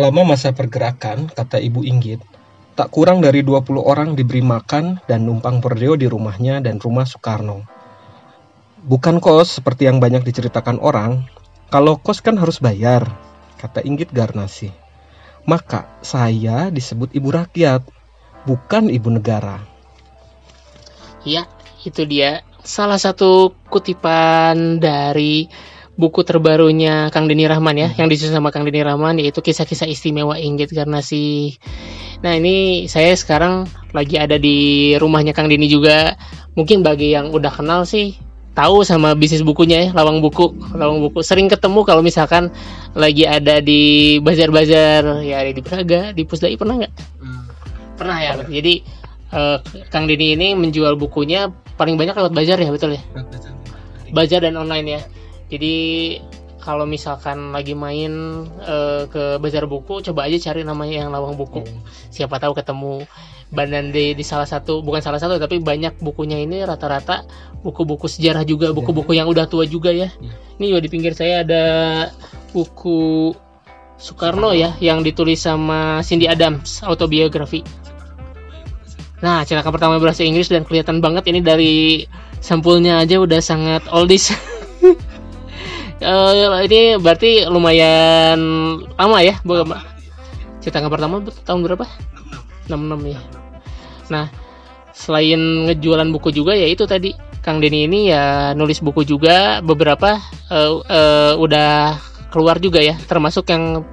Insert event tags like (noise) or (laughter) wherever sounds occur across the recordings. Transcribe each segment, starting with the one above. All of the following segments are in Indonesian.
Selama masa pergerakan, kata Ibu Inggit, tak kurang dari 20 orang diberi makan dan numpang berdeo di rumahnya dan rumah Soekarno. Bukan kos seperti yang banyak diceritakan orang, kalau kos kan harus bayar, kata Inggit Garnasi. Maka saya disebut ibu rakyat, bukan ibu negara. Ya, itu dia salah satu kutipan dari buku terbarunya Kang Deni Rahman ya, yang disusun sama Kang Deni Rahman yaitu kisah-kisah istimewa Inggit karena si Nah, ini saya sekarang lagi ada di rumahnya Kang Deni juga. Mungkin bagi yang udah kenal sih tahu sama bisnis bukunya ya, lawang buku, lawang buku. Sering ketemu kalau misalkan lagi ada di bazar-bazar ya ada di Braga, di Pusdai pernah nggak? Hmm. Pernah ya. Jadi eh, Kang Deni ini menjual bukunya paling banyak lewat bazar ya, betul ya? Bazar dan online ya. Jadi kalau misalkan lagi main eh, ke bazar buku, coba aja cari namanya yang lawang buku. Siapa tahu ketemu. Dan di, di salah satu, bukan salah satu, tapi banyak bukunya ini rata-rata buku-buku sejarah juga, buku-buku yang udah tua juga ya. Ini juga di pinggir saya ada buku Soekarno ya, yang ditulis sama Cindy Adams, autobiografi. Nah, cerita pertama bahasa Inggris dan kelihatan banget ini dari sampulnya aja udah sangat oldies. (laughs) Eh, ini berarti lumayan lama ya, Bu. Cetakan pertama tahun berapa? 66 ya. Nah, selain ngejualan buku juga ya itu tadi Kang Denny ini ya nulis buku juga beberapa eh, eh, udah keluar juga ya, termasuk yang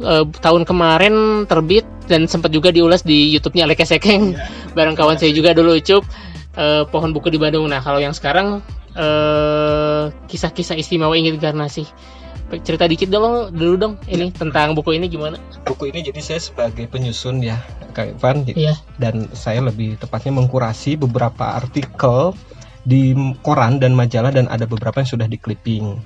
eh, tahun kemarin terbit dan sempat juga diulas di YouTube-nya Aleka Sekeng bareng kawan saya juga dulu Ucup eh, pohon buku di Bandung. Nah, kalau yang sekarang eh, kisah-kisah istimewa Inggit Garnasi. Cerita dikit dong dulu dong ini tentang buku ini gimana? Buku ini jadi saya sebagai penyusun ya, Kak Ivan. Iya. Dan saya lebih tepatnya mengkurasi beberapa artikel di koran dan majalah dan ada beberapa yang sudah di clipping.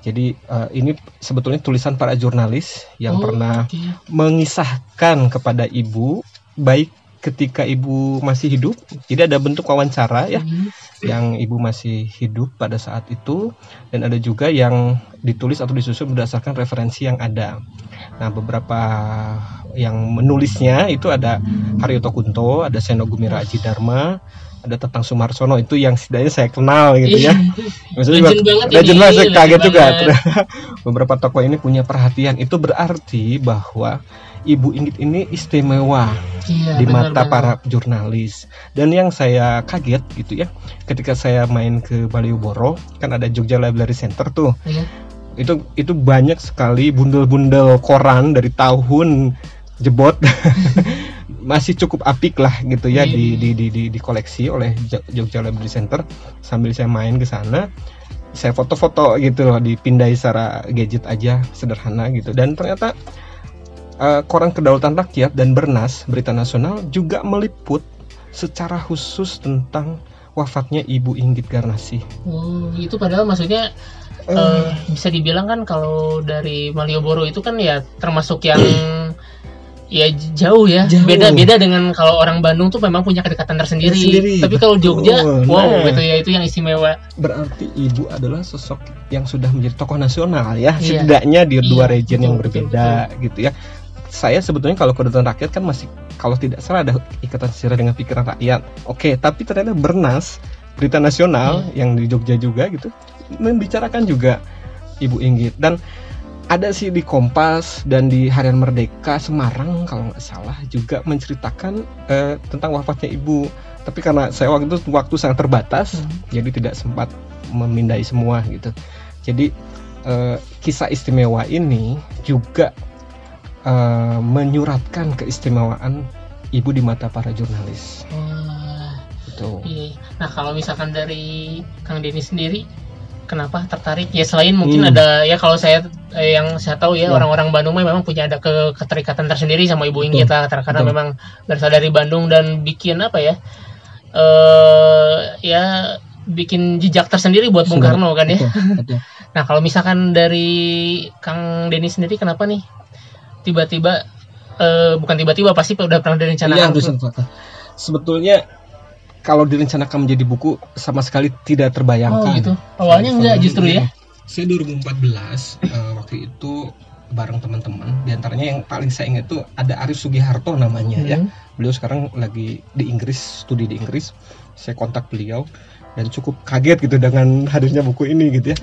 Jadi eh, ini sebetulnya tulisan para jurnalis yang Oh, pernah oke. mengisahkan kepada ibu baik ketika ibu masih hidup. Jadi ada bentuk wawancara ya Hmm. yang ibu masih hidup pada saat itu dan ada juga yang ditulis atau disusun berdasarkan referensi yang ada. Nah, beberapa yang menulisnya itu ada Haryoto Kunto, ada Seno Gumira Aji Dharma, ada Tetang Sumarsono itu yang setidaknya saya kenal gitu ya. Maksudnya Legend banget legend ini, banget, saya legend kaget juga. (laughs) Beberapa tokoh ini punya perhatian. Itu berarti bahwa Ibu Inggit ini istimewa Iya, di benar, mata benar. para jurnalis. Dan yang saya kaget gitu ya, ketika saya main ke Malioboro, kan ada Jogja Library Center tuh. Iya. Itu itu banyak sekali bundel-bundel koran dari tahun jebot. (laughs) Masih cukup apik lah gitu ya Iya. di, di, di, di, dikoleksi oleh Jo- Jogja Library Center sambil saya main ke sana. Saya foto-foto gitu loh, dipindai secara gadget aja sederhana gitu. Dan ternyata eh, koran kedaulatan rakyat dan Bernas berita nasional juga meliput secara khusus tentang wafatnya Ibu Inggit Garnasi. Oh, itu padahal maksudnya Eh, eh, bisa dibilang kan kalau dari Malioboro itu kan ya termasuk yang (clears throat) ya jauh ya. Jauh. Beda beda dengan kalau orang Bandung tuh memang punya kedekatan tersendiri. Tersendiri, Tapi kalau Jogja, betul. wow, Nah. gitu ya itu yang istimewa. berarti Ibu adalah sosok yang sudah menjadi tokoh nasional ya, Iya. setidaknya di dua Iya, region yang betul, berbeda gitu ya. Saya sebetulnya kalau kedaulatan rakyat kan masih kalau tidak salah ada ikatan sejarah dengan pikiran rakyat. Oke, tapi ternyata Bernas berita nasional Iya. yang di Jogja juga gitu membicarakan juga Ibu Inggit dan ada sih di Kompas dan di Harian Merdeka Semarang kalau nggak salah juga menceritakan eh, tentang wafatnya ibu. Tapi karena saya waktu itu waktu sangat terbatas, Hmm. jadi tidak sempat memindai semua gitu. Jadi eh, kisah istimewa ini juga eh, menyuratkan keistimewaan ibu di mata para jurnalis. Wah, Gitu. iya. Nah kalau misalkan dari Kang Denny sendiri, kenapa tertarik? Ya selain mungkin Hmm. ada ya kalau saya eh, yang saya tahu ya Ya. orang-orang Bandung mah memang punya ada ke keterikatan tersendiri sama Ibu Inggit lah karena Betul. memang berasal dari Bandung dan bikin apa ya? eh ya bikin jejak tersendiri buat Bung. Karno kan ya. Betul, betul. (laughs) Nah kalau misalkan dari Kang Denny sendiri kenapa nih tiba-tiba eh, bukan tiba-tiba pasti udah pernah Iya, direncanakan fakta. Sebetulnya kalau direncanakan menjadi buku sama sekali tidak Oh terbayangkan. gitu. Awalnya enggak justru ya. Saya 2014 eh, waktu itu bareng teman-teman. Di antaranya yang paling saya ingat itu ada Arif Sugiharto namanya ya. Hmm. Beliau sekarang lagi di Inggris, studi di Inggris. Saya kontak beliau dan cukup kaget gitu dengan hadirnya buku ini gitu ya.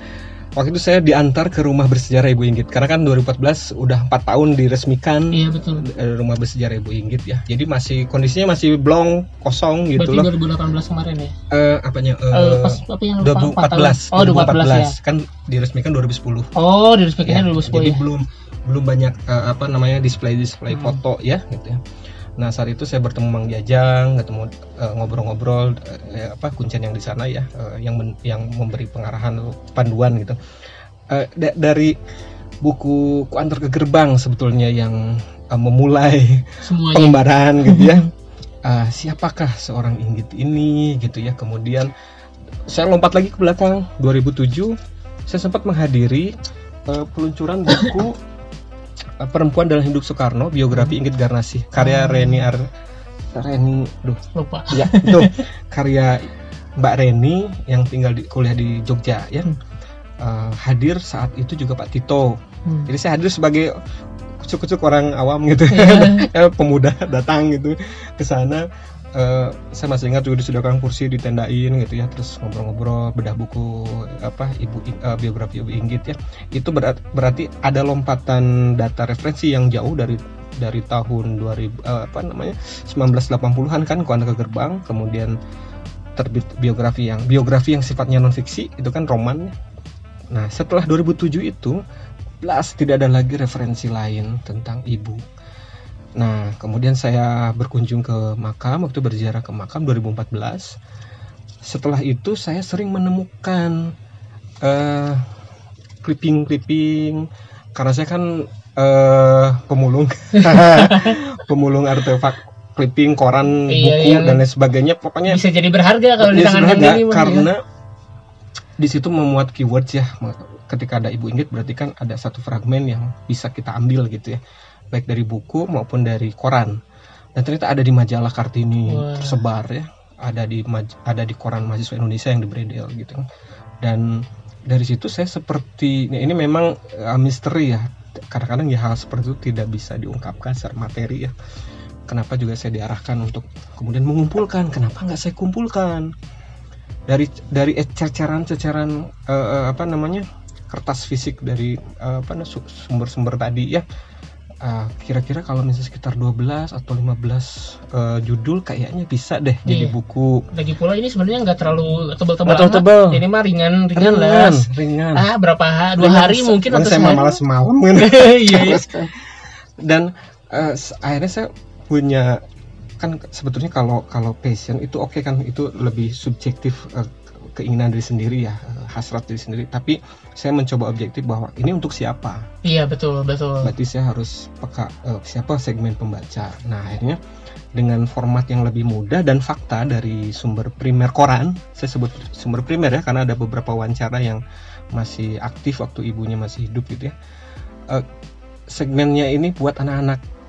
Waktu itu saya diantar ke rumah bersejarah Ibu Inggit karena kan 2014 udah empat tahun diresmikan Iya betul. eh, rumah bersejarah Ibu Inggit ya. Jadi masih kondisinya masih blong, kosong gitu Berarti loh. 2018 kemarin ya. Eh, apanya? eh, Eh, pas apa yang lupa, empat tahun? 2014. Oh 2014 ya. kan diresmikan 2010. Oh diresmikannya Ya, 2010 jadi ya. belum belum banyak eh, apa namanya display display Hmm. foto ya gitu ya. Nah saat itu saya bertemu Mang Jajang, ketemu eh, ngobrol-ngobrol eh, apa kuncen yang di sana ya, eh, yang men- yang memberi pengarahan panduan gitu. Da- dari buku Ku Antar ke Gerbang sebetulnya yang eh, memulai Semuanya. pengembaraan gitu ya. (laughs) Ah, siapakah seorang Inggit ini gitu ya. Kemudian saya lompat lagi ke belakang 2007 saya sempat menghadiri eh, peluncuran buku Perempuan dalam Hidup Soekarno biografi Inggit Garnasih karya Oh. Reni Ar Reni duh Lupa. ya itu karya Mbak Reni yang tinggal di kuliah di Jogja ya. Hmm. Eh, hadir saat itu juga Pak Tito. Hmm. Jadi saya hadir sebagai kucuk-kucuk orang awam gitu. Iya. (laughs) ya, pemuda datang gitu ke sana Eh, saya masih ingat juga disediakan kursi ditendain gitu ya terus ngobrol-ngobrol bedah buku apa ibu eh, biografi ibu Inggit ya. Itu berat- berarti ada lompatan data referensi yang jauh dari dari tahun 2000 eh, apa namanya 1980-an kan Kuanda ke Gerbang kemudian terbit biografi yang biografi yang sifatnya non fiksi itu kan roman nah setelah 2007 itu plus tidak ada lagi referensi lain tentang ibu Nah, kemudian saya berkunjung ke makam waktu berziarah ke makam 2014. Setelah itu saya sering menemukan eh clipping-clipping karena saya kan eh pemulung. (laughs) Pemulung artefak clipping koran Iya, buku yang dan lain sebagainya. Pokoknya Bisa jadi berharga kalau di Ya, tangan Denny, Bang, ya. karena di situ memuat keywords ya. Ketika ada ibu Inggit berarti kan ada satu fragmen yang bisa kita ambil gitu ya baik dari buku maupun dari koran. Dan ternyata ada di majalah Kartini Wah. tersebar ya. Ada di ada di koran mahasiswa Indonesia yang di Bredel gitu dan dari situ saya seperti ini, ini memang eh, misteri ya. Kadang-kadang ya hal seperti itu tidak bisa diungkapkan secara materi ya. Kenapa juga saya diarahkan untuk kemudian mengumpulkan? Kenapa nggak saya kumpulkan? Dari dari ceceran-ceceran eh, eh, apa namanya kertas fisik dari eh, apa sumber-sumber tadi ya Ah, kira-kira kalau misalnya sekitar 12 atau 15 eh, judul kayaknya bisa deh Iya. jadi buku Lagi pula ini sebenarnya nggak terlalu tebel-tebel terlalu tebel. amat. Ini mah ringan, ringan, ringan las. ringan Ah, berapa ha- dua Ringan. hari mungkin atau saya sehari. malas semalam kan (laughs) Iya, iya. dan s- akhirnya saya punya kan sebetulnya kalau kalau passion itu oke kan itu lebih subjektif eh, keinginan diri sendiri ya hasrat diri sendiri. Tapi saya mencoba objektif bahwa ini untuk siapa? Iya, betul, betul. berarti saya harus peka eh, siapa segmen pembaca. Nah akhirnya dengan format yang lebih mudah dan fakta dari sumber primer koran saya sebut sumber primer ya karena ada beberapa wawancara yang masih aktif waktu ibunya masih hidup gitu ya. Eh, segmennya ini buat anak-anak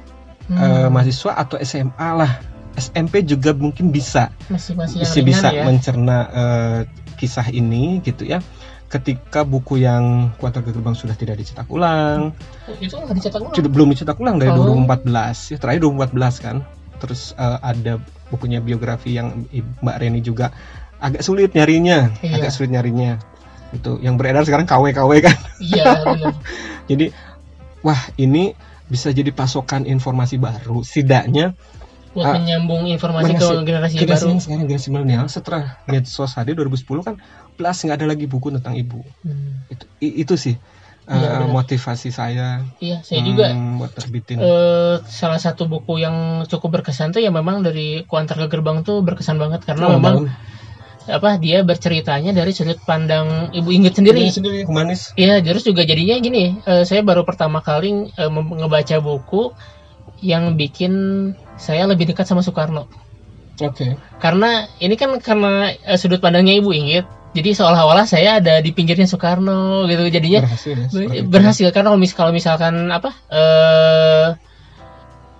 Hmm, eh, mahasiswa atau SMA lah. SMP juga mungkin bisa. Masih masih masih bisa ya. mencerna eh, kisah ini gitu ya ketika buku yang Kuantar ke Gerbang sudah tidak dicetak ulang Itu nggak dicetak ulang. sudah belum dicetak ulang dari Oh. 2014 ya terakhir 2014 kan terus eh, ada bukunya biografi yang Mbak Reni juga agak sulit nyarinya Iya. agak sulit nyarinya itu yang beredar sekarang KW KW kan Iya, (laughs) benar. jadi wah ini bisa jadi pasokan informasi baru setidaknya Buat Ah, menyambung informasi ke Generasi- generasi baru. sekarang generasi milenial setelah medsos hadir 2010 kan plus nggak ada lagi buku tentang ibu Hmm. itu itu sih Iya, eh, benar. motivasi saya Iya, saya juga hmm, buat terbitin eh, salah satu buku yang cukup berkesan tuh ya memang dari Kuantar ke Gerbang tuh berkesan banget karena Oh, memang bangun. apa dia berceritanya dari sudut pandang Ibu Inggit sendiri. Diri sendiri humanis Iya, terus juga jadinya gini, eh, saya baru pertama kali mem- ngebaca buku yang bikin saya lebih dekat sama Soekarno. oke Karena ini kan karena eh, sudut pandangnya Ibu Inggit, jadi seolah-olah saya ada di pinggirnya Soekarno gitu. Jadinya berhasil ya itu. berhasil karena kalau, mis- kalau misalkan apa eh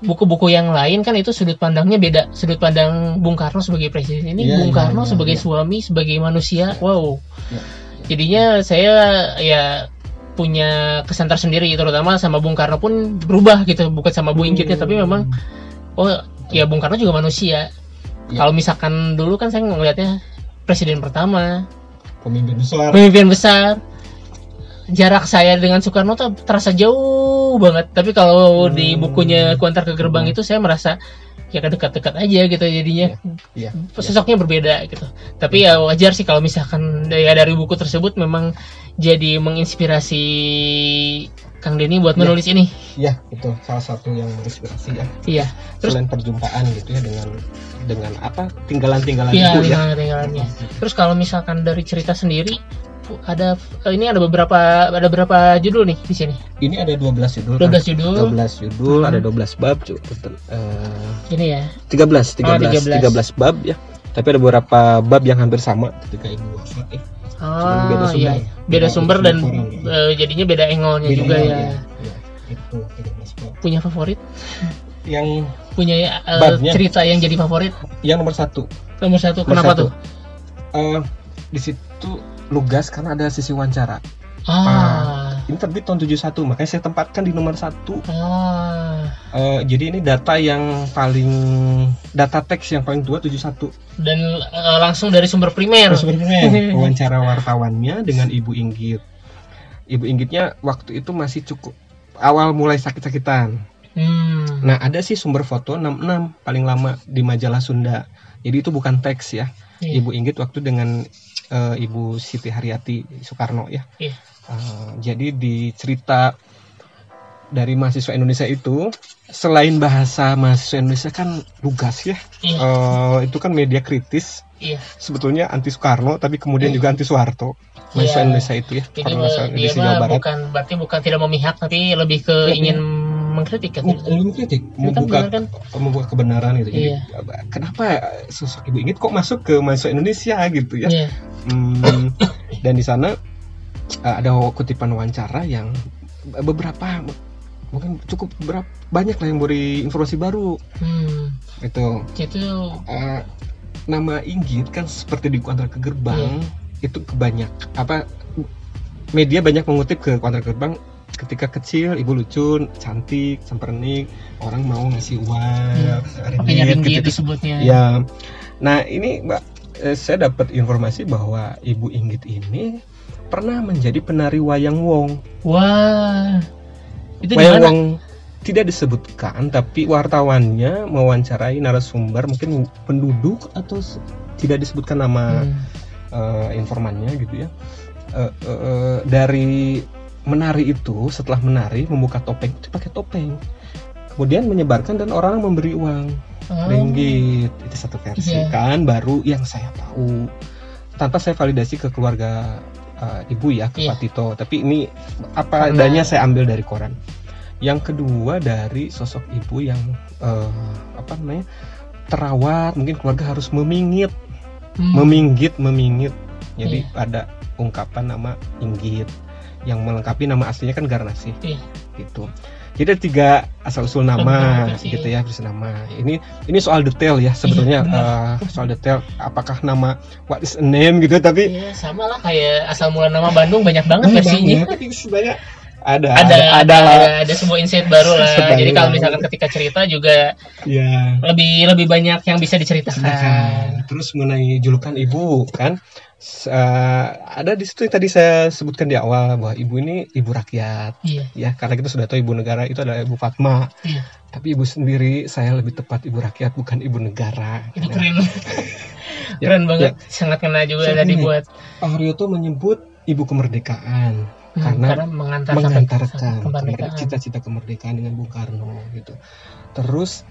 buku-buku yang lain kan itu sudut pandangnya beda sudut pandang Bung Karno sebagai presiden ini Iya, Bung iya, Karno iya, sebagai iya. suami sebagai manusia wow Iya. jadinya saya ya punya kesan tersendiri terutama sama Bung Karno pun berubah gitu bukan sama Bu Inggit ya tapi memang oh ya Bung Karno juga manusia. Ya. kalau misalkan dulu kan saya ngelihatnya presiden pertama pemimpin besar. pemimpin besar. Jarak saya dengan Soekarno tuh terasa jauh banget. Tapi kalau di Hmm. bukunya Kuantar ke Gerbang itu saya merasa ya dekat-dekat aja gitu jadinya Iya. sosoknya berbeda gitu tapi ya wajar sih kalau misalkan ya dari buku tersebut memang jadi menginspirasi Kang Denny buat Ya. menulis ini Iya, itu salah satu yang menginspirasi ya. iya terus Selain perjumpaan gitu ya dengan dengan apa tinggalan-tinggalan iya itu ya. tinggalan-tinggalannya terus kalau misalkan dari cerita sendiri ada ini ada beberapa ada berapa judul nih di sini Ini ada 12 judul. 12 kan? judul 12 judul, Hmm. ada 12 bab, cu- eh, ini ya 13, 13, Oh, 13. 13 bab ya. Tapi ada beberapa bab yang hampir sama ketika Ibu wafat ya. Cuman beda oh sumber. iya beda sumber dan ya. eh, jadinya beda angle-nya Beda juga orang, ya Iya, Itu 13 bab. punya favorit Yang punya eh, Babnya. cerita yang jadi favorit yang nomor satu, nomor satu Nomor kenapa satu. tuh eh, di situ lugas karena ada sisi wawancara. ah Ini terbit tahun 71, makanya saya tempatkan di nomor satu ah Eh, jadi ini data yang paling data teks yang paling tua 71. dan eh, langsung dari sumber primer Terus (laughs) sebenarnya wawancara wartawannya dengan Ibu Inggit. Ibu Inggitnya waktu itu masih cukup awal mulai sakit-sakitan. hmm. Nah, ada sih sumber foto 66 paling lama di majalah Sunda. Jadi itu bukan teks ya. Iya. Ibu Inggit waktu dengan eh, Ibu Siti Haryati Soekarno ya. Iya. Eh, jadi di cerita dari mahasiswa Indonesia itu selain bahasa mahasiswa Indonesia kan lugas ya. Iya. Eh, itu kan media kritis iya sebetulnya anti Soekarno tapi kemudian Hmm. juga anti Soeharto mahasiswa Iya. Indonesia itu ya jadi kalau mahasiswa Indonesia Jawa Barat bukan berarti bukan tidak memihak tapi lebih ke ingin mengkritik kan Mau- belum kritik Ini kan membuka kan membuka kebenaran gitu jadi Iya. kenapa sosok ibu Inggit kok masuk ke mahasiswa Indonesia gitu ya Iya. Hmm, dan di sana uh, ada kutipan wawancara yang beberapa mungkin cukup berapa banyak lah yang beri informasi baru Hmm. itu itu uh, nama Inggit kan seperti di kuantar ke gerbang Iya. itu kebanyak apa media banyak mengutip ke kuantar ke gerbang ketika kecil ibu lucu cantik sempernik. Orang mau ngasih uang Hmm. makanya ringgi gitu, disebutnya. Ya. Nah ini mbak eh, saya dapat informasi bahwa ibu Inggit ini pernah menjadi penari wayang wong. Wah. Itu wayang wong tidak disebutkan tapi wartawannya mewawancarai narasumber mungkin penduduk atau tidak disebutkan nama Hmm. eh, informannya gitu ya. Eh, eh, eh, dari menari itu setelah menari membuka topeng. Itu pakai topeng. Kemudian menyebarkan dan orang memberi uang. Oh. ringgit. Itu satu versi Iya. kan baru yang saya tahu. Tanpa saya validasi ke keluarga eh, ibu ya ke Iya. Pak Tito. Tapi ini apa Karena- adanya saya ambil dari koran. Yang kedua dari sosok ibu yang eh, apa namanya terawat. Mungkin keluarga harus memingit Hmm. meminggit memingit jadi Iya. ada ungkapan nama Inggit yang melengkapi nama aslinya kan Garnasi Iya. gitu jadi ada tiga asal usul nama versi. gitu ya versi nama ini ini soal detail ya sebetulnya Iya, eh, soal detail apakah nama what is a name gitu tapi Iya, sama lah kayak asal mula nama Bandung banyak banget banyak versinya. (laughs) sebenarnya ada Ada ada ada, ada, lah ada sebuah insight baru lah. Sebagai Jadi kalau misalkan ketika cerita juga ya lebih lebih banyak yang bisa diceritakan. Silakan. Terus mengenai julukan ibu kan eh, ada di situ yang tadi saya sebutkan di awal bahwa ibu ini ibu rakyat Iya, ya karena kita sudah tahu ibu negara itu adalah ibu Fatma iya. tapi ibu sendiri saya lebih tepat ibu rakyat bukan ibu negara Itu Karena keren. (laughs) Ya, keren banget. Sangat kena juga tadi buat Pak Haryoto menyebut ibu kemerdekaan hmm, Karena mengantar mengantarkan sampai kemerdekaan, kemerdekaan. cita-cita kemerdekaan dengan Bung Karno gitu. Terus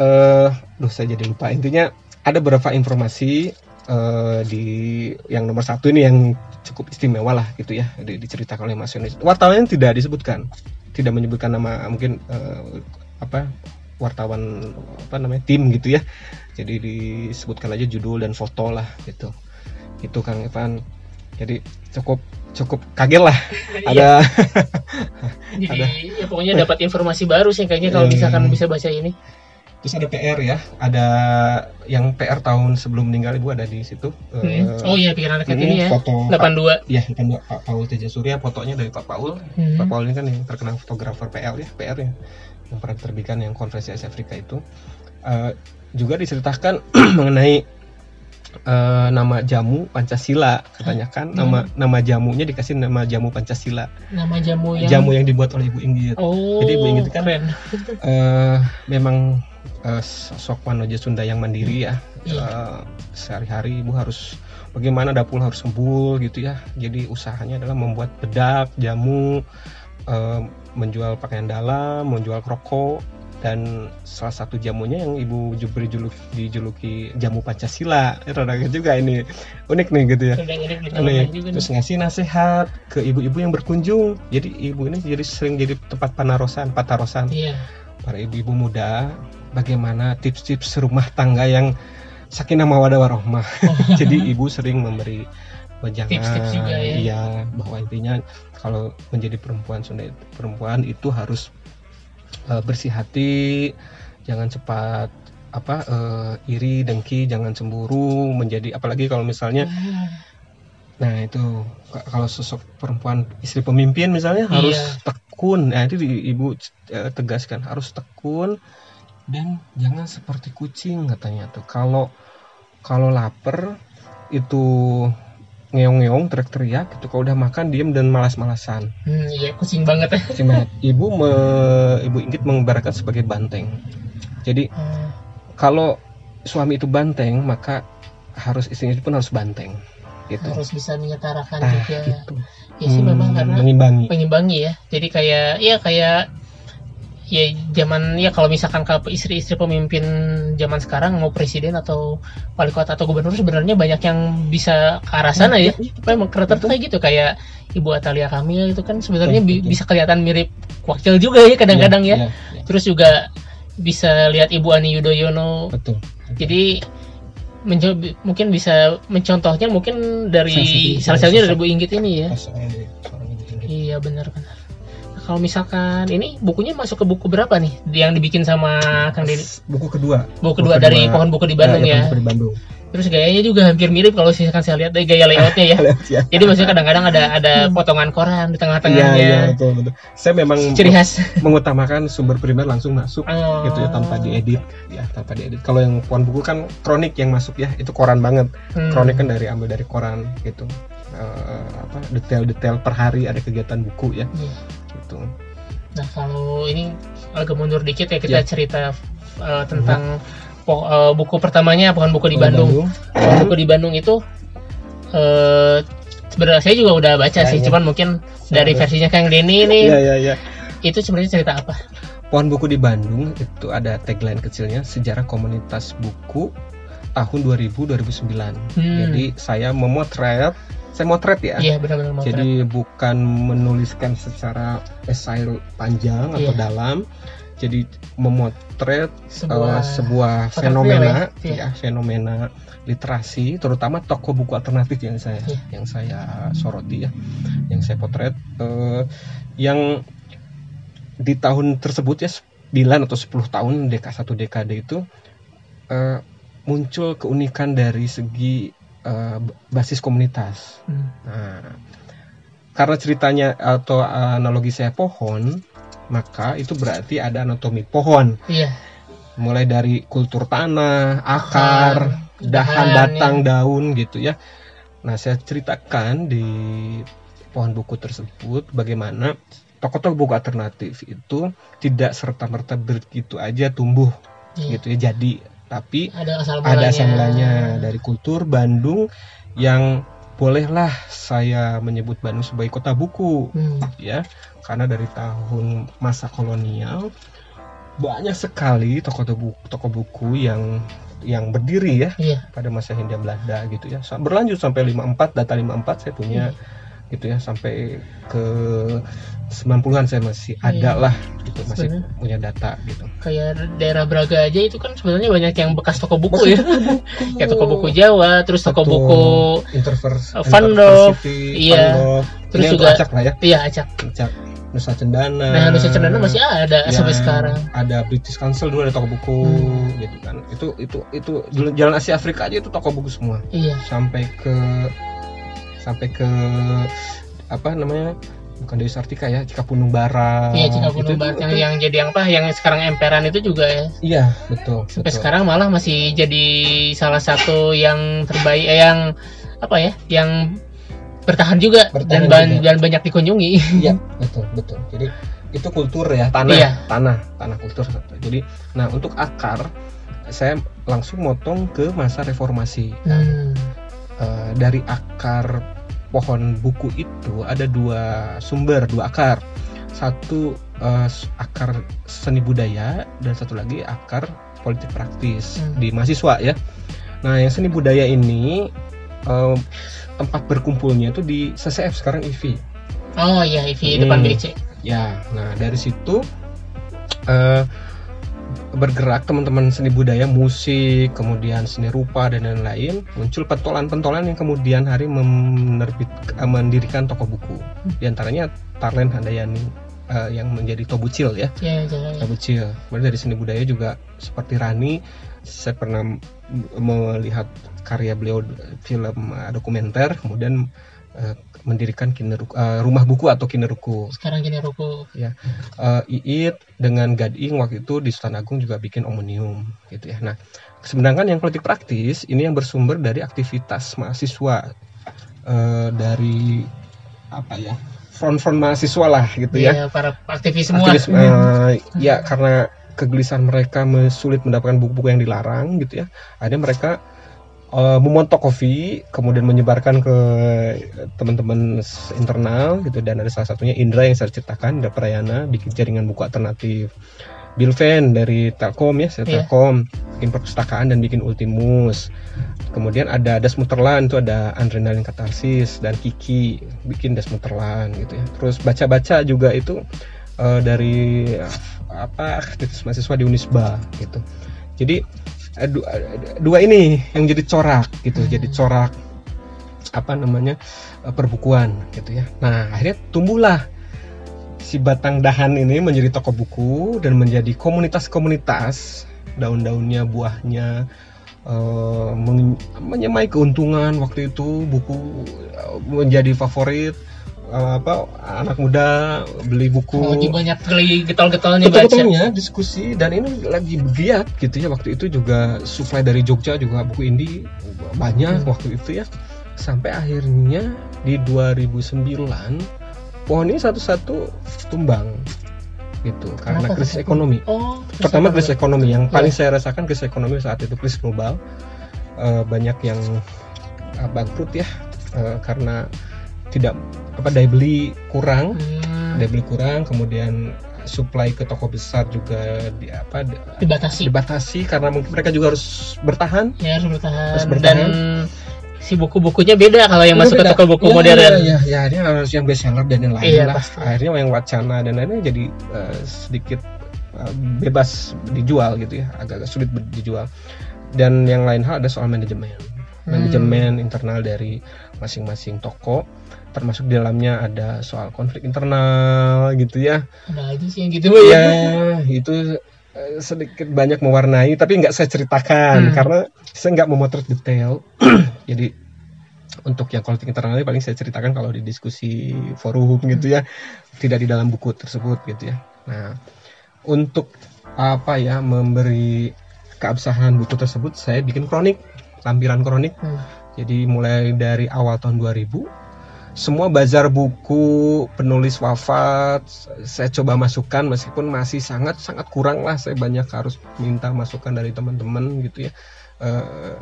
eh duh saya jadi lupa intinya ada beberapa informasi eh, di yang nomor satu ini yang cukup istimewa lah gitu ya di- diceritakan oleh Mas Yonis. Wartawan tidak disebutkan, tidak menyebutkan nama mungkin eh, apa wartawan apa namanya tim gitu ya. Jadi disebutkan aja judul dan foto lah gitu. Itu Kang Evan. Jadi cukup cukup kaget lah (laughs) ada (laughs) Jadi ada. ya pokoknya dapat informasi baru sih kayaknya kalau Iya. misalkan bisa baca ini. Terus ada PR ya, ada yang PR tahun sebelum meninggal ibu ada di situ. Hmm. Eh, Oh iya pikiran rakyat ini ini ya. foto Pak, 82. ya kan Pak Paul Teja Surya, fotonya dari Pak Paul. Hmm. Pak Paul ini kan yang terkenal fotografer PL ya, PR ya, yang pernah diterbitkan yang konferensi Asia Afrika itu. Eh, juga diceritakan (clears throat) mengenai eh, nama jamu Pancasila katanya kan Hmm. nama nama jamunya dikasih nama jamu Pancasila Nama jamu yang jamu yang dibuat oleh Ibu Inggit Oh. Jadi Ibu Inggit kan- keren. eh memang eh, sosok Wanoja Sunda yang mandiri ya. Iya. Eh, sehari-hari ibu harus bagaimana dapur harus sembul gitu ya. Jadi usahanya adalah membuat bedak, jamu, eh, menjual pakaian dalam, menjual rokok dan salah satu jamunya yang ibu ju- beri juluk, dijuluki jamu Pancasila. Eh, rada juga ini unik nih gitu ya. Aneh. keren juga nih. Terus ngasih nasihat ke ibu-ibu yang berkunjung. Jadi ibu ini jadi sering jadi tempat panarosan, patarosan Iya. para ibu-ibu muda bagaimana tips-tips rumah tangga yang sakinah mawadah warohmah. (laughs) Jadi ibu sering memberi wejangan Tips-tips juga ya. iya bahwa intinya kalau menjadi perempuan Sunda perempuan itu harus eh, bersih hati, jangan cepat apa eh, iri, dengki, jangan cemburu, menjadi apalagi kalau misalnya Nah itu ka- kalau sosok perempuan istri pemimpin misalnya harus Iya. tekun. Nah itu ibu eh, tegaskan harus tekun dan jangan seperti kucing katanya tuh. Kalau kalau lapar itu ngeong-ngeong teriak-teriak itu kalau udah makan diem dan malas-malasan. Hmm, iya kucing banget (laughs) ya. Kucing banget. Ibu me- ibu Inggit mengibaratkan sebagai banteng. Jadi Hmm, kalau suami itu banteng maka harus istrinya pun harus banteng gitu. harus bisa menyetarakan Nah, juga. gitu. Ya sih memang Hmm, karena mengimbangi. penyimbangi ya. Jadi kayak ya kayak ya zaman ya kalau misalkan kalau istri-istri pemimpin zaman sekarang mau presiden atau wali kota atau gubernur sebenarnya banyak yang bisa ke arah sana ya. Memang kreator tuh kayak gitu kayak Ibu Atalia Kamil itu kan sebenarnya bi- Betul, betul. bisa kelihatan mirip wakil juga ya kadang-kadang ya. Iya, iya, Terus juga bisa lihat Ibu Ani Yudhoyono. betul. Jadi mencoba mungkin bisa mencontohnya mungkin dari salah satunya dari. Bu Inggit ini ya. Iya benar-benar. Nah, kalau misalkan ini bukunya masuk ke buku berapa nih yang dibikin sama Kang Deddy? Buku kedua. Buku kedua dari pohon buku di Bandung Nah, ya. Buku di Bandung. Terus gayanya juga hampir mirip kalau misalkan saya lihat dari gaya layoutnya ya. (laughs) Lihat ya. Jadi maksudnya kadang-kadang ada ada potongan koran di Iya, tengah-tengahnya. iya, betul, betul. Saya memang Ciri khas. (laughs) mengutamakan sumber primer langsung masuk Oh. gitu ya tanpa diedit ya tanpa diedit. Kalau yang pohon buku kan kronik yang masuk ya itu koran banget. Hmm. Kronik kan dari ambil dari koran gitu. Eh, apa detail-detail per hari ada kegiatan buku ya Iya. Gitu. Nah kalau ini agak mundur dikit ya kita Iya. cerita uh, tentang po- uh, buku pertamanya pohon buku di Pohon Bandung. Pohon buku di Bandung itu uh, sebenarnya saya juga udah baca Ya, sih, iya. cuman mungkin dari Iya. versinya Kang Denny ini Iya, iya, iya. itu sebenarnya cerita apa? Pohon buku di Bandung itu ada tagline kecilnya sejarah komunitas buku tahun 2000-2009. Hmm. Jadi saya memotret, saya motret ya. Iya benar-benar mau Jadi bukan menuliskan secara esai panjang atau Iya. dalam. Jadi memotret sebuah eh, sebuah potret fenomena, ya? Ya, fenomena literasi, terutama toko buku alternatif yang saya Iya. yang saya soroti ya, yang saya potret, eh, yang di tahun tersebut ya 9 atau 10 tahun deka satu dekade itu eh, muncul keunikan dari segi eh, basis komunitas. Hmm. Nah, karena ceritanya atau analogi saya pohon, maka itu berarti ada anatomi pohon, Iya. mulai dari kultur tanah, Akar, dahan, batang, daun gitu ya. Nah, saya ceritakan di pohon buku tersebut bagaimana tokoh-tokoh buku alternatif itu tidak serta-merta begitu aja tumbuh Iya. gitu ya jadi, tapi Ada asal ada mulanya. asal mulanya dari kultur Bandung yang bolehlah saya menyebut Bandung sebagai kota buku Hmm. ya karena dari tahun masa kolonial banyak sekali toko buku toko buku yang yang berdiri ya Iya. pada masa Hindia Belanda gitu ya berlanjut sampai 54 data 54 saya punya gitu ya sampai ke 90-an saya masih Iya. ada lah gitu masih Sebenarnya. punya data gitu Kayak daerah Braga aja itu kan sebenarnya banyak yang bekas toko buku ya. (laughs) Kayak toko buku Jawa, terus toko Betul. buku Interverse, Interversity, iya. Terus Ini juga- acak lah ya iya acak. acak Nusa Cendana. Nah, Nusa Cendana masih ada Ya, sampai sekarang. Ada British Council dulu ada toko buku Hmm. gitu kan. Itu itu itu Jalan Asia Afrika aja itu toko buku semua. Iya. Sampai ke sampai ke apa namanya? Bukan Dewi Sartika ya, Cikapundung Barat. Iya, Cikapundung Itu- Barat yang, yang jadi yang apa? Yang sekarang emperan itu juga ya. Iya, betul. Sampai betul. sekarang malah masih jadi salah satu yang terbaik eh, yang apa ya? Yang bertahan juga Bertahan dan, ban- juga. dan banyak dikunjungi. Iya, (laughs) betul, betul. Jadi itu kultur ya, tanah, Iya. tanah, tanah kultur. Jadi, nah untuk akar saya langsung motong ke masa reformasi. Hmm. Eh, dari akar pohon buku itu ada dua sumber, dua akar. Satu s- akar seni budaya dan satu lagi akar politik praktis Hmm. di mahasiswa ya. Nah, yang seni budaya ini eh, tempat berkumpulnya itu di CCF sekarang IV. Oh iya, IV depan Hmm. BC. Ya, nah dari situ eh, bergerak teman-teman seni budaya, musik, kemudian seni rupa dan lain-lain, muncul pentolan-pentolan yang kemudian hari menerbit, eh, mendirikan toko buku. Di antaranya Tarlen Handayani eh, yang menjadi Tobucil ya, Ya, jalan. Tobucil. Kemudian dari seni budaya juga seperti Rani, saya pernah melihat karya beliau film eh, dokumenter, kemudian eh, mendirikan Kineruku- eh, rumah buku atau Kineruku Sekarang gini ruku. eh Iit dengan Gading waktu itu di Sultan Agung juga bikin omnium gitu ya. Nah, sedangkan yang politik praktis ini yang bersumber dari aktivitas mahasiswa eh, dari apa ya front-front mahasiswa lah gitu ya. Iya, para aktivis semua. Aktivis, eh, ya karena kegelisahan mereka me- sulit mendapatkan buku-buku yang dilarang gitu ya. Akhirnya mereka eh, memontok kopi, kemudian menyebarkan ke teman-teman internal gitu dan ada salah satunya Indra yang saya ceritakan, Indra Prayana bikin jaringan buku alternatif. Bill Van dari Telkom ya, saya Iya. Telkom bikin perpustakaan dan bikin Ultimus. Kemudian ada Dasmuterland itu ada Adrenalin Katarsis dan Kiki bikin Dasmuterland gitu ya. Terus baca-baca juga itu eh, dari apa aktivis mahasiswa di Unisba gitu. Jadi eh, eh, dua ini yang jadi corak gitu, jadi corak apa namanya eh, perbukuan gitu ya. Nah akhirnya tumbuhlah si batang dahan ini menjadi toko buku dan menjadi komunitas-komunitas daun-daunnya buahnya meng- menyemai keuntungan waktu itu buku menjadi favorit apa anak muda beli buku Lagi banyak kali getol-getolnya baca. Betul-betulnya diskusi dan ini lagi giat gitu ya waktu itu juga supply dari Jogja juga buku indie banyak Hmm. waktu itu ya sampai akhirnya di 2009 pohon ini satu-satu tumbang gitu karena Kenapa krisis satu? ekonomi. Oh, Pertama krisis ekonomi yang paling Iya. saya rasakan krisis ekonomi saat itu krisis global Eh, banyak yang eh, bangkrut ya eh, karena tidak apa daya beli kurang Hmm, daya beli kurang kemudian supply ke toko besar juga di apa di- dibatasi. dibatasi karena mungkin mereka juga harus bertahan Ya harus bertahan. Harus bertahan. Dan si buku-bukunya beda kalau yang masuk ke toko buku Ya, modern. ya, ya, dia harus yang best seller dan yang lain Iya, lah pasti. akhirnya yang wacana dan lainnya jadi eh, sedikit eh, bebas dijual gitu ya agak-agak sulit dijual dan yang lain hal ada soal manajemen Hmm. manajemen internal dari masing-masing toko termasuk di dalamnya ada soal konflik internal gitu ya. Ada aja sih yang gitu Mbak, ya. Itu eh, sedikit banyak mewarnai tapi nggak saya ceritakan Hmm. karena saya nggak memotret detail. (clears throat) Jadi untuk yang politik internal ini paling saya ceritakan kalau di diskusi forum gitu ya. Tidak di dalam buku tersebut gitu ya. Nah untuk apa ya memberi keabsahan buku tersebut saya bikin kronik lampiran kronik. Hmm. jadi mulai dari awal tahun 2000 semua bazar buku penulis wafat saya coba masukkan meskipun masih sangat sangat kurang lah. Saya banyak harus minta masukan dari teman-teman gitu ya. Eh,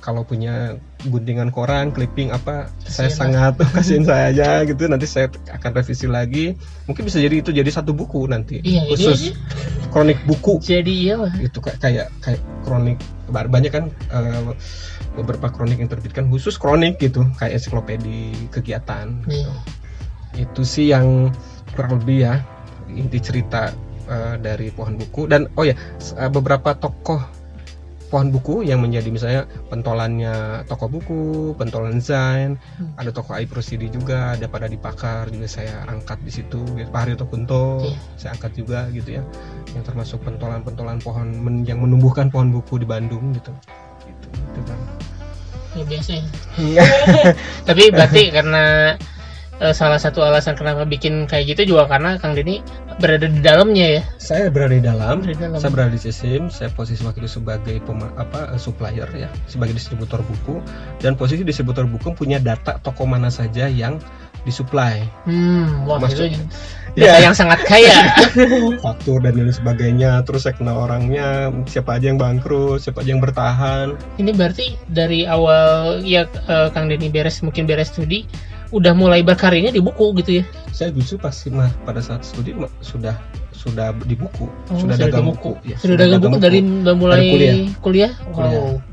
kalau punya guntingan koran clipping apa saya (laughs) Kasihan sangat kasihin saya aja gitu. Nanti saya akan revisi lagi. Mungkin bisa jadi itu jadi satu buku nanti. Iya, khusus kronik buku. Jadi iya lah. itu kayak kayak kayak kronik banyak kan eh, beberapa kronik yang terbitkan khusus kronik gitu kayak ensiklopedi kegiatan Iya. itu sih yang kurang lebih ya inti cerita eh, dari pohon buku dan oh ya eh, beberapa tokoh pohon buku yang menjadi misalnya pentolannya toko buku, pentolan Zain, hmm. ada toko Aipro CD juga, ada pada dipakar juga saya angkat di situ, gitu. Pak Haryo Kunto yeah. saya angkat juga gitu ya, yang termasuk pentolan-pentolan pohon men yang menumbuhkan pohon buku di Bandung gitu, gitu, gitu kan. Ya biasa ya. (laughs) Tapi berarti karena uh, salah satu alasan kenapa bikin kayak gitu juga karena Kang Dini berada di dalamnya ya. Saya berada di dalam. Berada di dalam. Saya berada di sistem. Saya posisi waktu itu sebagai pema, apa uh, supplier ya, sebagai distributor buku dan posisi distributor buku punya data toko mana saja yang disuplai. Hmm, wah Maksud, itu data ya. yang sangat kaya. (laughs) Faktur dan lain sebagainya. Terus saya kenal orangnya, siapa aja yang bangkrut, siapa aja yang bertahan. Ini berarti dari awal ya uh, Kang Deni beres mungkin beres studi udah mulai berkarirnya di buku gitu ya saya justru pasti mah pada saat studi sudah sudah di buku oh, sudah dagang buku, buku. Ya, sudah, sudah dagang buku, buku dari mulai dari kuliah kuliah wow kuliah.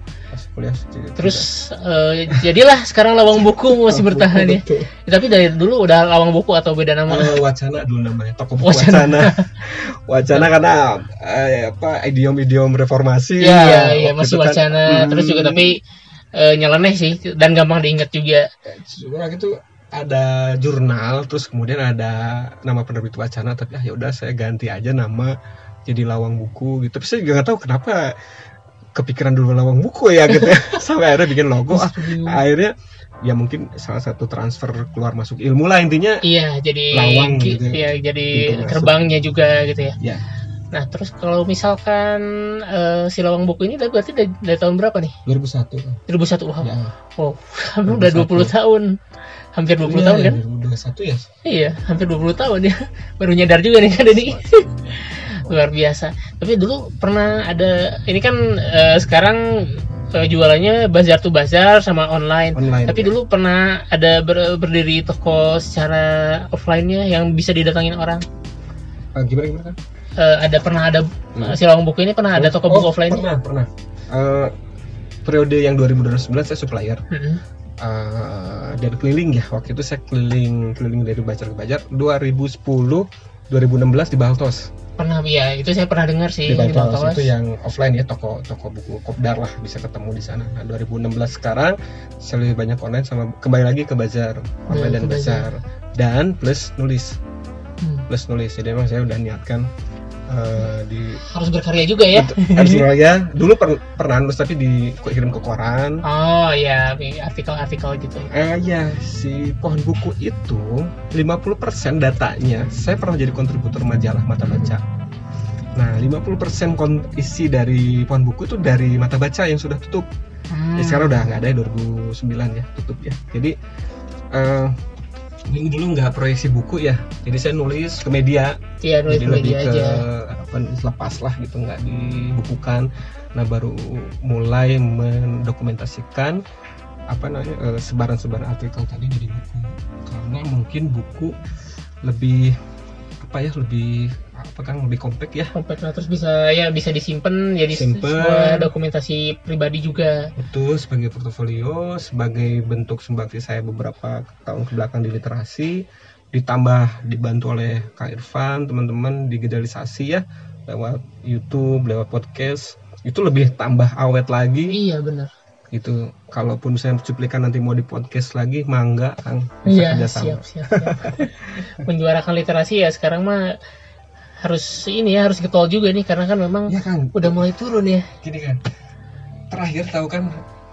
Kuliah terus uh, jadilah sekarang lawang buku masih bertahan ya. ya tapi dari dulu udah lawang buku atau beda nama uh, wacana dulu namanya toko buku wacana wacana, (laughs) wacana karena uh, apa idiom-idiom reformasi iya ya, iya masih kan. wacana kan, terus juga hmm. tapi uh, nyeleneh sih dan gampang diingat juga. Sebenarnya itu ada jurnal terus kemudian ada nama penerbit wacana tapi ah ya udah saya ganti aja nama jadi lawang buku gitu. Tapi saya juga nggak tahu kenapa kepikiran dulu lawang buku ya gitu ya. (laughs) sampai akhirnya bikin logo ah, akhirnya ya mungkin salah satu transfer keluar masuk ilmu lah intinya iya jadi lawang gitu ya jadi terbangnya juga gitu ya, ya Nah, terus kalau misalkan uh, si lawang buku ini berarti dari, dari tahun berapa nih? 2001. 2001. Wow. Ya. Wow, (laughs) udah 20 tahun. Hampir 20 ya, tahun kan? 2021 ya? Iya, hampir 20 tahun ya. (laughs) Baru nyadar juga nih kan ini. Luar biasa. Tapi dulu pernah ada ini kan uh, sekarang uh, jualannya bazar tuh bazar sama online. online Tapi ya. dulu pernah ada ber, berdiri toko secara offline-nya yang bisa didatangin orang. Uh, gimana gimana uh, ada pernah ada hmm. si lawang buku ini pernah ada toko buku oh, offline pernah pernah uh, periode yang 2011 saya supplier hmm. uh, dan keliling ya waktu itu saya keliling keliling dari Bacar ke Bajar 2010 2016 di Baltos pernah ya itu saya pernah dengar sih di Baltos. itu yang offline ya toko toko buku kopdar lah bisa ketemu di sana nah 2016 sekarang saya lebih banyak online sama kembali lagi ke bazar online dan bazar dan plus nulis hmm. plus nulis jadi memang saya udah niatkan uh, di harus berkarya juga ya? Harus (laughs) berkarya. Dulu per, pernah nulis tapi dikirim ke koran. Oh ya artikel-artikel gitu. Eh ya si pohon buku itu 50% datanya saya pernah jadi kontributor majalah mata baca. Nah 50% isi dari pohon buku itu dari mata baca yang sudah tutup. Hmm. ya, sekarang udah nggak ada ya 2009 ya tutup ya. Jadi uh, ini dulu nggak proyeksi buku ya. Jadi saya nulis ke media. Iya nulis jadi media lebih aja. ke apa lepas lah gitu nggak dibukukan. Nah baru mulai mendokumentasikan apa namanya eh, sebaran-sebaran artikel tadi jadi buku. Karena mungkin buku lebih apa ya lebih apa kan lebih kompak ya? Kompak lah terus bisa ya bisa disimpan jadi Simpen, sebuah dokumentasi pribadi juga. Betul sebagai portofolio sebagai bentuk sumbangsi saya beberapa tahun ke belakang di literasi ditambah dibantu oleh Kak Irfan teman-teman digitalisasi ya lewat YouTube lewat podcast itu lebih tambah awet lagi. Iya benar. Itu kalaupun saya cuplikan nanti mau di podcast lagi mangga kang iya siap siap, siap. (laughs) menjuarakan literasi ya sekarang mah harus ini ya harus getol juga nih karena kan memang ya kan? udah mulai turun ya. Gini kan terakhir tahu kan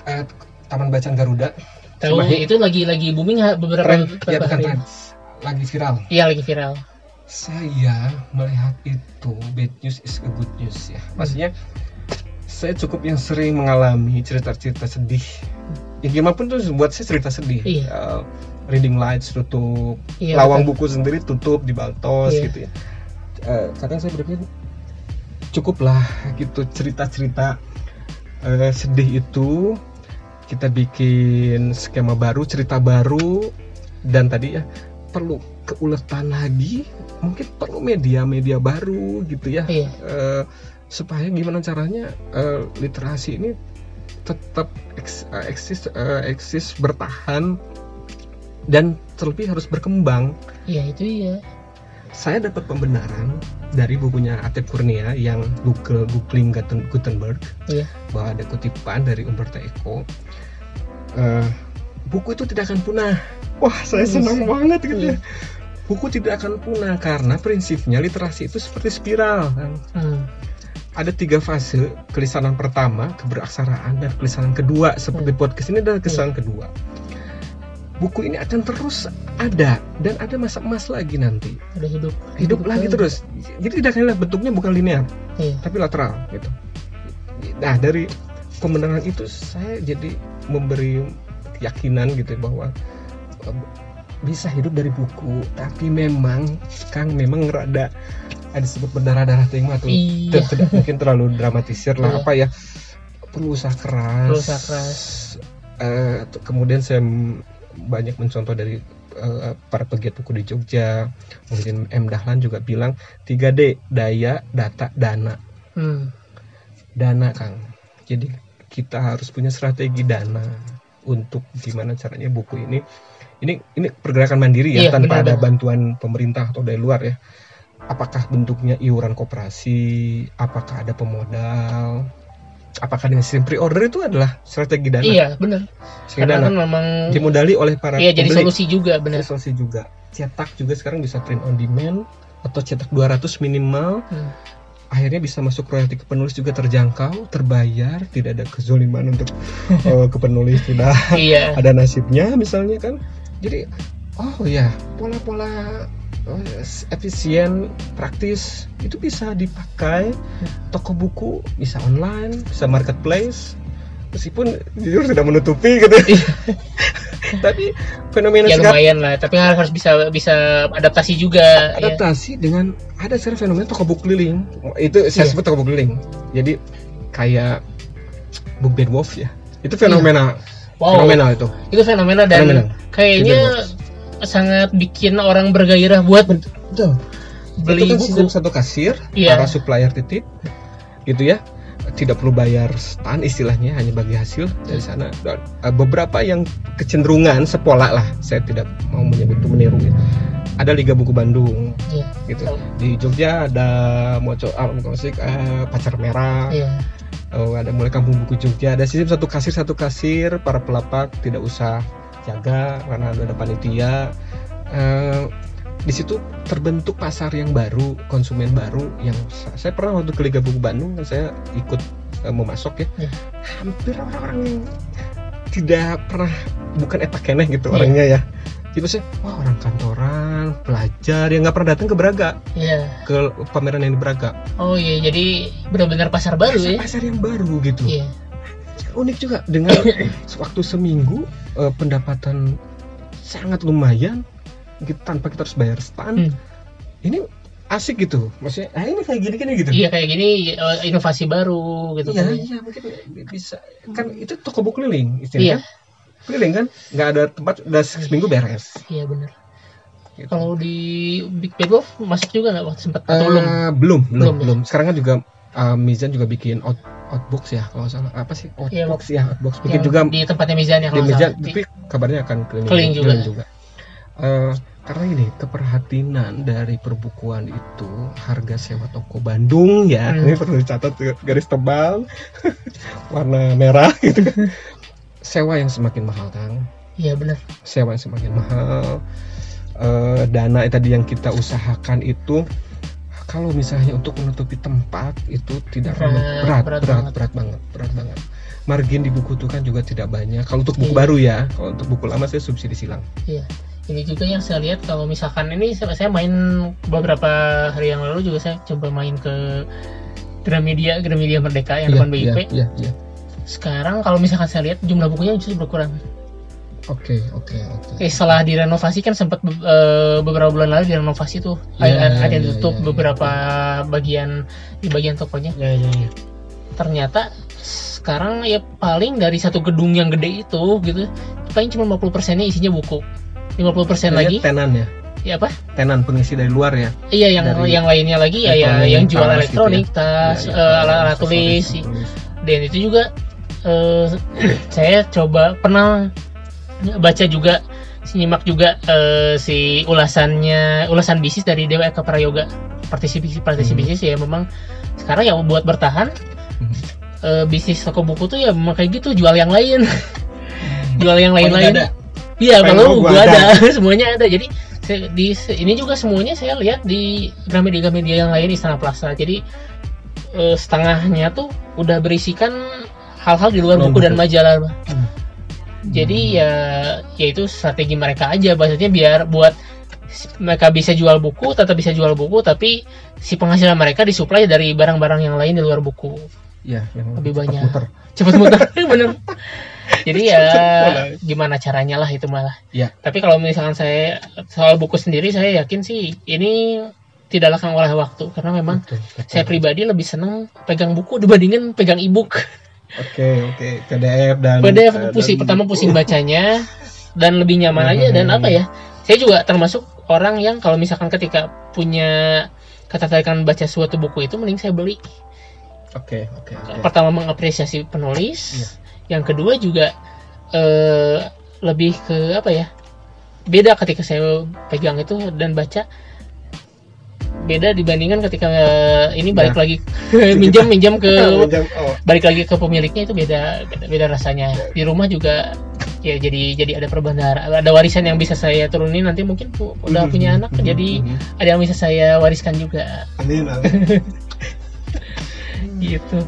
uh, taman bacaan Garuda? Tahu itu lagi lagi booming beberapa, Trend, beberapa ya, bukan hari. lagi viral. Iya lagi viral. Saya melihat itu bad news is a good news ya. Maksudnya saya cukup yang sering mengalami cerita-cerita sedih. Ya gimana pun tuh buat saya cerita sedih. Iya. uh, reading lights tutup iya, lawang betul. buku sendiri tutup di Baltos iya. gitu ya uh, kadang saya berpikir cukuplah gitu cerita-cerita uh, sedih itu kita bikin skema baru cerita baru dan tadi ya perlu keuletan lagi mungkin perlu media-media baru gitu ya iya. uh, supaya gimana caranya uh, literasi ini tetap eks, uh, eksis uh, eksis bertahan dan terlebih harus berkembang. Iya itu iya. Saya dapat pembenaran dari bukunya Atep Kurnia yang Google Googling Guten- Gutenberg Iya. bahwa ada kutipan dari Umberto Eco Eh, buku itu tidak akan punah wah saya Iya senang sih. banget gitu Iya. ya buku tidak akan punah karena prinsipnya literasi itu seperti spiral kan Hmm. ada tiga fase kelisanan pertama keberaksaraan dan kelisanan kedua seperti Hmm. podcast ini adalah kelisanan kedua buku ini akan terus ada dan ada masa emas lagi nanti Udah hidup. hidup lagi terus jadi tidak hanya bentuknya bukan linear Iya. tapi lateral gitu nah dari pembenaran itu saya jadi memberi keyakinan gitu bahwa eh, bisa hidup dari buku tapi memang Kang memang rada ada disebut berdarah-darah tema atau Iya. tidak tidak mungkin terlalu dramatisir lah Iya. apa ya perlu usaha keras Perlu usaha keras. T- kemudian saya banyak mencontoh dari eh, para pegiat buku di Jogja. Mungkin M. Dahlan juga bilang 3D daya data dana. Hmm. dana Kang. Jadi kita harus punya strategi dana untuk gimana caranya buku ini. Ini ini pergerakan mandiri ya Iya, tanpa ada benar-benar. bantuan pemerintah atau dari luar ya. Apakah bentuknya iuran koperasi? Apakah ada pemodal apakah dengan sistem pre-order itu adalah strategi dana Iya, benar. Strategi Karena dana kan memang dimodali oleh para iya jadi pembeli. solusi juga benar. Jadi solusi juga cetak juga sekarang bisa print on demand atau cetak 200 minimal Hmm. akhirnya bisa masuk royalti ke penulis juga terjangkau terbayar tidak ada kezoliman untuk (laughs) eh, ke penulis tidak Iya. ada nasibnya misalnya kan jadi oh ya pola-pola efisien praktis itu bisa dipakai. Toko buku bisa online bisa marketplace. Meskipun jujur tidak menutupi gitu (laughs) tapi fenomena Ya sekarang lumayan lah, tapi harus bisa bisa adaptasi juga. ya. adaptasi dengan ada sekarang fenomena toko buku keliling. Itu saya Iya. sebut toko buku keliling. Jadi kayak book bed wolf ya. Itu fenomena. Wow, fenomenal itu. Itu fenomena dan Fenomenal. kayaknya sangat bikin orang bergairah buat betul beli itu kan buku. sistem satu kasir Iya. para supplier titip gitu ya tidak perlu bayar stand istilahnya hanya bagi hasil dari sana Dan, eh, beberapa yang kecenderungan sepola lah saya tidak mau menyebut itu meniru ya. ada Liga Buku Bandung Iya. gitu di Jogja ada Moco ah, musik eh, Pacar Merah Iya. Oh, ada mulai kampung buku Jogja ada sistem satu kasir satu kasir para pelapak tidak usah jaga karena ada, panitia Eh, di situ terbentuk pasar yang baru konsumen baru yang sa- saya pernah waktu ke Liga Buku Bandung kan saya ikut eh, memasok ya Iya. hampir orang-orang yang tidak pernah bukan etak keneh gitu Iya. orangnya ya jadi saya wah orang kantoran pelajar yang nggak pernah datang ke Braga Iya. ke pameran yang di Braga Oh iya, jadi benar-benar pasar baru pasar, ya. pasar yang baru gitu Iya. Unik juga dengan (coughs) waktu seminggu eh, pendapatan sangat lumayan gitu, tanpa kita harus bayar stand Hmm. ini asik gitu maksudnya ah ini kayak gini gini gitu Iya kayak gini eh, inovasi baru gitu iya kan. iya mungkin bisa kan itu toko buku keliling Iya. istilahnya kan keliling kan nggak ada tempat udah seminggu beres Iya benar. gitu. Kalau di Big Bad Wolf masuk juga nggak waktu sempat atau Eh, belum? belum belum Belum, ya? belum sekarang kan juga eh, Mizan juga bikin out outbox ya kalau salah. Apa sih? Outbox ya outbox. Bikin juga di tempatnya Mizan ya di kalau salah. tapi kabarnya akan keliling, Keliling juga. Eh, karena ini keperhatian dari perbukuan itu harga sewa toko Bandung ya. Hmm. ini perlu dicatat garis tebal. (laughs) Warna merah gitu kan. Sewa yang semakin mahal kang. Iya benar. sewa yang semakin mahal. Eh, dana tadi yang kita usahakan itu kalau misalnya untuk menutupi tempat itu tidak Berat, berat berat berat berat, banget. berat banget berat banget margin di buku itu kan juga tidak banyak kalau untuk buku Iya. baru ya kalau untuk buku lama saya subsidi silang Iya. Ini juga yang saya lihat kalau misalkan ini saya, main beberapa hari yang lalu juga saya coba main ke Gramedia Gramedia Merdeka yang depan BIP. iya iya Sekarang kalau misalkan saya lihat jumlah bukunya justru berkurang. Oke oke oke. Oke, setelah direnovasi kan sempat eh, beberapa bulan lalu direnovasi tuh. Iya, ada yang iya, tutup iya, iya. beberapa bagian di bagian tokonya. ya ya ya Ternyata sekarang ya paling dari satu gedung yang gede itu gitu paling cuma 50 persennya isinya buku. 50 persen lagi. tenan ya? Ya apa? Tenan pengisi dari luar ya? Iya yang Dari yang lainnya lagi ya ya yang jual tas elektronik gitu tas Ya, ya, eh, alat-alat tulis dan itu juga eh, (coughs) saya coba pernah baca juga nyimak juga uh, si ulasannya ulasan bisnis dari Dewa Eka Prayoga partisipasi partisipasi hmm. ya memang sekarang ya buat bertahan hmm. uh, bisnis toko buku tuh ya memang kayak gitu jual yang lain hmm. (laughs) jual yang lain-lain iya kalau gua ada, ada. (laughs) semuanya ada jadi di ini juga semuanya saya lihat di Gramedia-Gramedia yang lain Istana Plaza. Jadi uh, setengahnya tuh udah berisikan hal-hal di luar buku, buku dan majalah. Hmm. Jadi ya ya itu strategi mereka aja maksudnya biar buat mereka bisa jual buku, tetap bisa jual buku tapi si penghasilan mereka disuplai dari barang-barang yang lain di luar buku. Iya, yang lebih banyak. Muter. (laughs) Cepat muter, (laughs) bener. (laughs) Jadi ya gimana caranya lah itu malah. Ya. Tapi kalau misalkan saya soal buku sendiri saya yakin sih ini tidak akan oleh waktu karena memang betul, betul. saya pribadi lebih senang pegang buku dibandingin pegang ebook. Oke oke PDF dan PDF uh, pusing dan pertama pusing bacanya dan lebih nyaman aja dan apa ya? Saya juga termasuk orang yang kalau misalkan ketika punya ketertarikan baca suatu buku itu mending saya beli. Oke oke. Okay, okay. Pertama mengapresiasi penulis. Yeah yang kedua juga uh, lebih ke apa ya beda ketika saya pegang itu dan baca beda dibandingkan ketika uh, ini balik nah. lagi minjam minjam ke (laughs) oh. balik lagi ke pemiliknya itu beda beda, beda rasanya di rumah juga ya jadi jadi ada perbandara ada warisan yang bisa saya turunin nanti mungkin udah mm-hmm. punya anak mm-hmm. jadi mm-hmm. ada yang bisa saya wariskan juga amin amin (laughs) gitu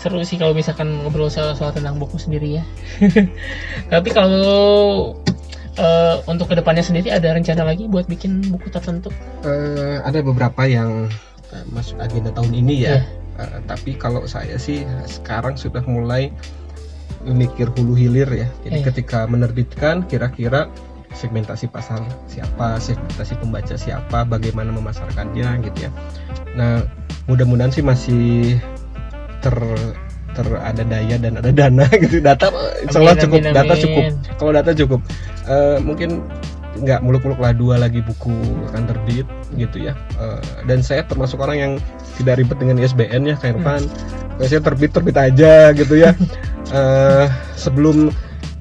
seru sih kalau misalkan ngobrol soal, soal tentang buku sendiri ya (laughs) tapi kalau uh, untuk ke depannya sendiri ada rencana lagi buat bikin buku tertentu uh, ada beberapa yang uh, masuk agenda tahun ini ya yeah. Iya. uh, tapi kalau saya sih sekarang sudah mulai memikir hulu hilir ya jadi yeah. ketika menerbitkan kira-kira segmentasi pasar siapa segmentasi pembaca siapa bagaimana memasarkannya gitu ya nah mudah-mudahan sih masih ter ter ada daya dan ada dana (laughs) gitu. Data insya cukup amin, data cukup. Kalau data cukup uh, mungkin nggak muluk-muluk lah dua lagi buku akan terbit gitu ya. Uh, dan saya termasuk orang yang tidak ribet dengan ISBN ya kayak Irfan. Hmm. saya terbit terbit aja gitu ya. Uh, (laughs) sebelum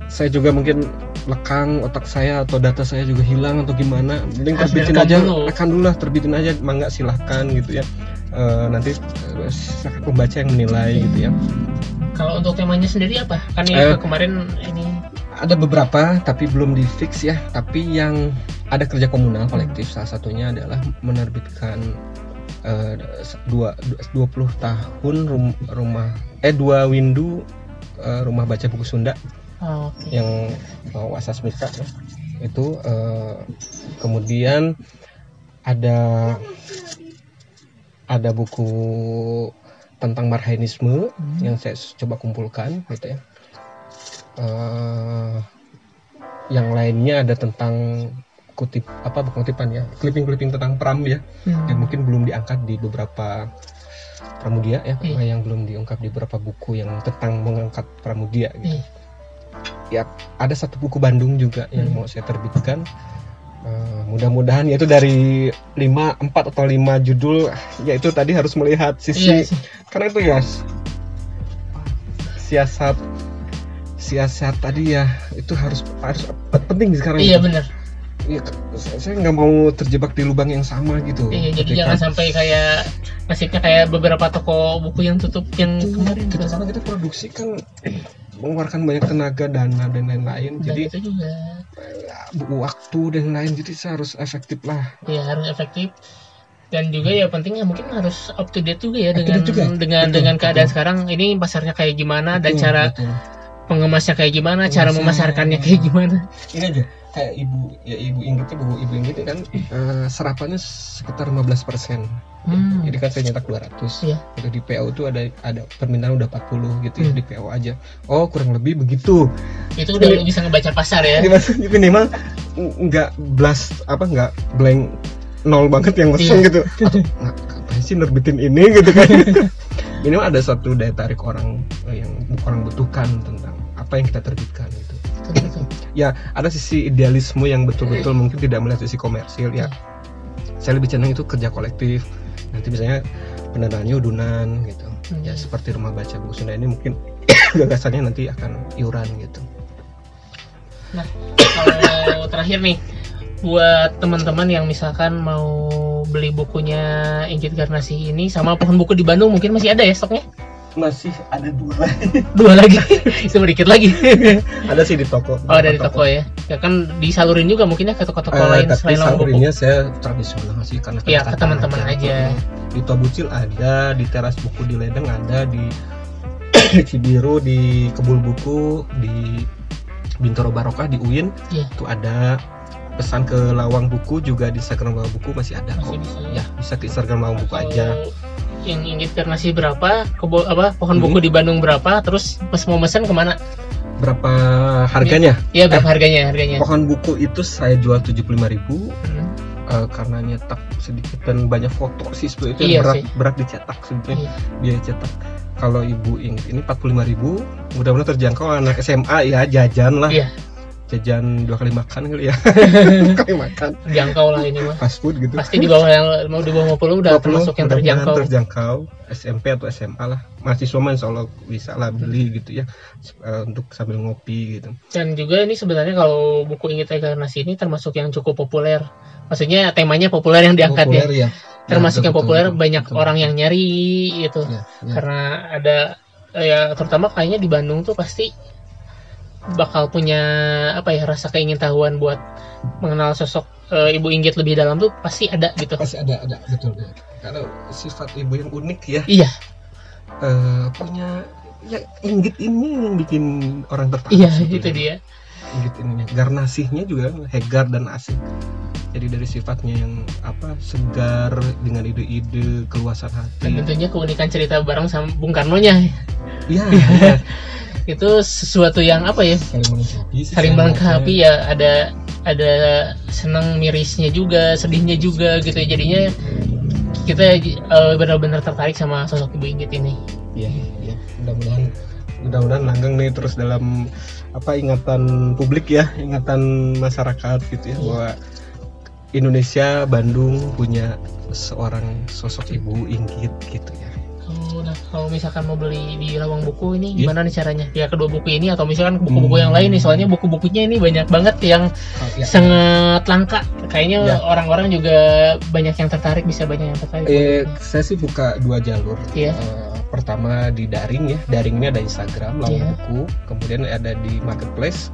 saya juga mungkin lekang otak saya atau data saya juga hilang atau gimana mending terbitin aja dulu. rekam dulu lah terbitin aja mangga silahkan gitu ya uh, nanti uh, pembaca yang menilai gitu ya. Kalau untuk temanya sendiri apa? Kan uh, kemarin ini ada beberapa tapi belum di fix ya. Tapi yang ada kerja komunal kolektif salah satunya adalah menerbitkan uh, dua dua puluh tahun rum, rumah eh dua windu uh, rumah baca buku Sunda oh, okay. yang uh, Wasas Mika ya. itu uh, kemudian ada ada buku tentang marhainisme hmm. yang saya coba kumpulkan gitu ya uh, yang lainnya ada tentang kutip apa bukan kutipan ya clipping-clipping tentang pram ya hmm. yang mungkin belum diangkat di beberapa pramudia ya hmm. yang belum diungkap di beberapa buku yang tentang mengangkat pramudia gitu hmm. ya ada satu buku Bandung juga yang hmm. mau saya terbitkan Uh, mudah-mudahan yaitu dari 5 4 atau 5 judul yaitu tadi harus melihat sisi iya. karena itu ya siasat siasat tadi ya itu harus harus penting sekarang. Iya benar. Ya, saya nggak mau terjebak di lubang yang sama gitu. Iya jadi jangan sampai kayak nasibnya kayak beberapa toko buku yang tutup yang kemarin. kita sana kita produksi kan mengeluarkan banyak tenaga dana dan lain-lain. Jadi itu juga. ya, waktu dan lain jadi harus efektif lah. Ya harus efektif. Dan juga ya pentingnya mungkin harus up to date juga ya dengan juga. dengan betul, dengan keadaan betul. sekarang. Ini pasarnya kayak gimana betul, dan cara betul. pengemasnya kayak gimana Pengemasnya, cara memasarkannya kayak gimana. Ini aja kayak ibu ya ibu Inggit ibu ibu Inggit kan uh, serapannya sekitar 15 persen hmm. jadi kan saya nyetak 200 ya. itu di PO itu ada ada permintaan udah 40 gitu ya hmm. di PO aja. Oh kurang lebih begitu. Itu udah Jadi, bisa ngebaca pasar ya? Minimal nggak blast apa nggak blank nol banget yang mesen iya. gitu. Atau ngapain sih nerbitin ini gitu kan? (laughs) Minimal ada satu daya tarik orang yang orang butuhkan tentang apa yang kita terbitkan gitu. Ya ada sisi idealisme yang betul-betul mungkin tidak melihat sisi komersil ya saya lebih cenderung itu kerja kolektif nanti misalnya pendananya udunan gitu hmm. ya seperti rumah baca buku Sunda ini mungkin (coughs) gagasannya nanti akan iuran gitu Nah, kalau terakhir nih buat teman-teman yang misalkan mau beli bukunya Inggit Garnasi ini sama pohon buku di Bandung mungkin masih ada ya stoknya? Masih ada dua lagi. (laughs) Dua lagi, (laughs) sedikit lagi. (laughs) ada sih di toko. Oh, ada di toko ya. Ya kan disalurin juga mungkin ya ke toko-toko Eh, lain tapi selain buku. salurinnya saya tradisional sih karena Iya, ke teman-teman aja. Di Tobucil ada, di teras buku di Ledeng ada, di (coughs) Cibiru di Kebul Buku, di Bintaro Barokah di UIN Iya. itu ada pesan ke Lawang Buku juga di Instagram Lawang Buku masih ada kok. Masih bisa ya. Ya, bisa ke Instagram Lawang Buku aja. Yang Inggit Garnasi berapa? Kebo apa pohon Hmm. buku di Bandung berapa? Terus pas mau mesen ke mana? Berapa harganya? Iya berapa harganya harganya? Pohon buku itu saya jual 75.000 Hmm. eh, karena nyetak sedikit dan banyak foto sih sebetulnya itu Iya berat sih. berat dicetak sebetulnya Iya. biaya cetak kalau ibu ingat ini 45.000 mudah-mudahan terjangkau anak SMA ya jajan lah Iya. Jajan dua kali makan kali ya kali makan (laughs) Jangkau lah ini mah. fast food gitu Pasti di bawah yang mau di bawah 50 udah 20, termasuk yang terjangkau. terjangkau SMP atau SMA lah mahasiswa mah insya Allah bisa lah beli gitu ya eh, untuk sambil ngopi gitu Dan juga ini sebenarnya kalau buku Inggit Garnasi ini termasuk yang cukup populer. Maksudnya temanya populer yang diangkat ya. Populer ya Termasuk Ya, yang populer betul, banyak betul. orang yang nyari gitu. Ya, ya. Karena ada ya terutama kayaknya di Bandung tuh pasti bakal punya apa ya rasa keingintahuan buat mengenal sosok eh, Ibu Inggit lebih dalam tuh pasti ada gitu. pasti ada ada betul ya. karena sifat ibu yang unik ya Iya, eh, punya ya inggit ini yang bikin orang tertarik iya itu dia. inggit ininya garnasinya juga hegar dan asik jadi dari sifatnya yang apa segar dengan ide-ide keluasan Dan hati tentunya keunikan cerita bareng sama Bung Karno-nya iya iya. (laughs) itu sesuatu yang apa ya? Saling melengkapi saling ya ada ada senang mirisnya juga sedihnya juga gitu ya. jadinya kita eh, benar-benar tertarik sama sosok ibu Inggit ini. Iya iya. Mudah-mudahan mudah-mudahan langgeng nih terus dalam apa ingatan publik ya ingatan masyarakat gitu ya bahwa Indonesia Bandung punya seorang sosok ibu Inggit gitu ya kalau nah, kalau misalkan mau beli di lawang buku ini Iya. gimana nih caranya ya kedua buku ini atau misalkan buku-buku yang lain nih soalnya buku-bukunya ini banyak banget yang Oh, ya. sangat langka kayaknya Ya. orang-orang juga banyak yang tertarik bisa banyak yang tertarik Eh, saya sih buka dua jalur. Iya. Eh, pertama di daring ya, daring ini ada Instagram, lawang Iya. buku, kemudian ada di marketplace,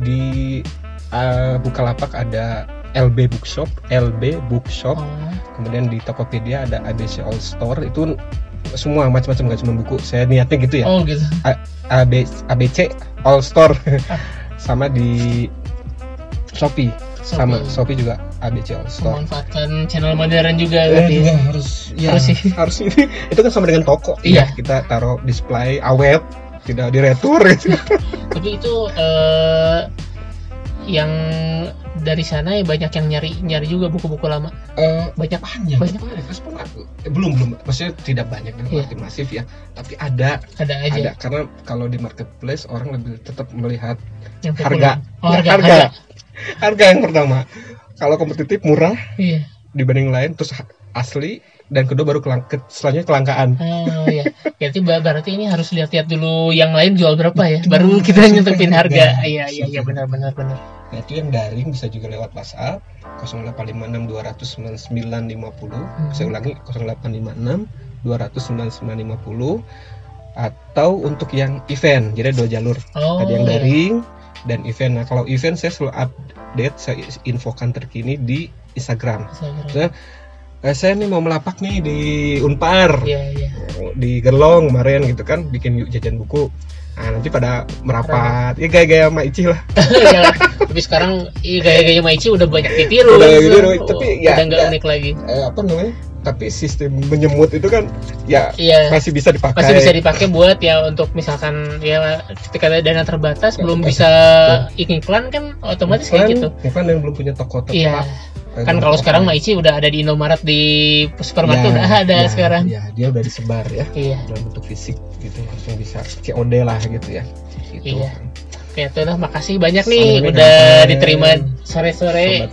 di eh, Bukalapak ada LB Bookshop, LB Bookshop, Oh, kemudian di Tokopedia ada ABC All Store itu semua macam-macam gak cuma buku. Saya niatnya gitu ya. oh gitu AB, ABC All Store Ah. (laughs) sama di Shopee, sama Shopee. Shopee juga ABC All Store. memanfaatkan channel modern juga Eh, berarti. juga harus ya, Harus harus, sih. (laughs) ini itu kan sama dengan toko Iya. ya kita taruh display awet tidak diretur gitu. tapi itu eh, yang dari sana ya banyak yang nyari nyari juga buku-buku lama. Eh, banyak banyak. Banyak. banyak respon aku. Eh, belum belum. Maksudnya tidak banyak dan Iya. arti masif ya. Tapi ada. Ada aja. Ada. Karena kalau di marketplace orang lebih tetap melihat yang harga. Oh, harga, harga. harga. (laughs) harga yang pertama. Kalau kompetitif murah iya. dibanding lain terus asli dan kedua baru kelang ke, selanjutnya kelangkaan. Oh iya. (laughs) Berarti berarti ini harus lihat-lihat dulu yang lain jual berapa ya baru kita (laughs) nyentuhin harga. Iya iya iya. Benar benar benar Nah, itu yang daring bisa juga lewat WhatsApp 0856 29950. Saya ulangi 0856 29950 atau untuk yang event. Jadi ada dua jalur. oh ada yang iya. daring dan event. Nah, kalau event saya selalu update, saya infokan terkini di Instagram. Instagram. Eh, saya nih mau melapak nih di Unpar, iya iya. Di Gerlong kemarin gitu kan, bikin yuk jajan buku. Nah, nanti pada merapat, ya gaya-gaya sama Ici lah. (laughs) Iya, tapi sekarang iya, gaya-gaya Maici udah banyak ditiru. Udah ditiru, Oh, tapi ya- udah nggak ya. unik lagi. Eh, apa namanya? Tapi sistem menyemut itu kan ya iya masih bisa dipakai. masih bisa dipakai buat ya untuk misalkan ya ketika ada dana terbatas Ya, belum betul. bisa iklan kan otomatis kayak gitu Bukan yang belum punya toko tetap. iya kan kalau sekarang. Maici udah ada di Indomaret di supermarket Ya, udah ada ya, sekarang Ya, dia udah disebar ya iya dalam bentuk fisik gitu langsung bisa COD lah gitu ya. Gitu. Iya. Oke itu lah makasih banyak nih nih, udah kawan. diterima sore-sore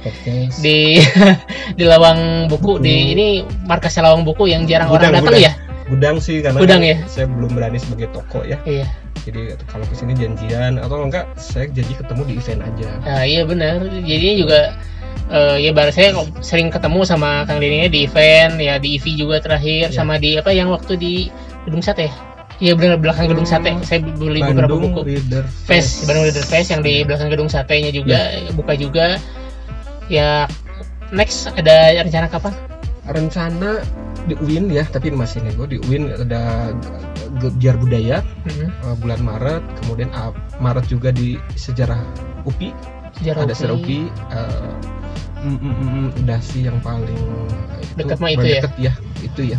di (laughs) di lawang buku di Buku. ini markasnya lawang buku yang jarang Gudang, orang datang gudang. ya Gudang sih karena Gudang ya? saya belum berani sebagai toko ya. iya jadi kalau ke sini janjian atau enggak saya janji ketemu di event aja nah iya benar jadinya juga uh, ya baru saya sering ketemu sama Kang Denny di event ya di EV juga terakhir ya. sama di apa yang waktu di gedung sate Iya benar belakang gedung sate. Saya beli Bandung beberapa buku. Reader Fest. Bandung Reader Fest yang di belakang gedung satenya juga ya. buka juga. Ya next ada rencana kapan? Rencana di UIN ya, tapi masih nego di UIN ada biar budaya mm-hmm. uh, bulan Maret, kemudian uh, Maret juga di sejarah UPI. Sejarah ada UPI. sejarah UPI uh, mm, mm, mm, udah sih yang paling dekat mah itu ya? deket ya itu ya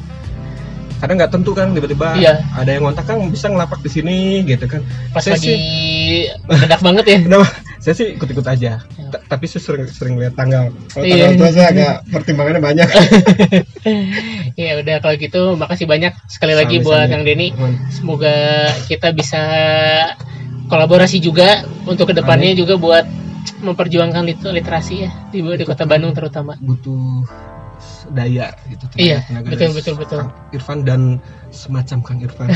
kadang nggak tentu kan tiba-tiba iya. ada yang ngontak kan bisa ngelapak di sini gitu kan. Pas saya lagi sih, (laughs) banget ya. Kenapa? Saya sih ikut-ikut aja. Ya. tapi saya sering sering lihat tanggal kalau iya. tanggal itu saya agak pertimbangannya banyak. (laughs) Ya udah kalau gitu makasih banyak sekali lagi Sampai buat Kang Denny. Semoga kita bisa kolaborasi juga untuk ke depannya Amin. juga buat memperjuangkan literasi ya di, di kota Bandung terutama. Butuh daya gitu iya betul betul betul. Irfan dan semacam Kang Irfan.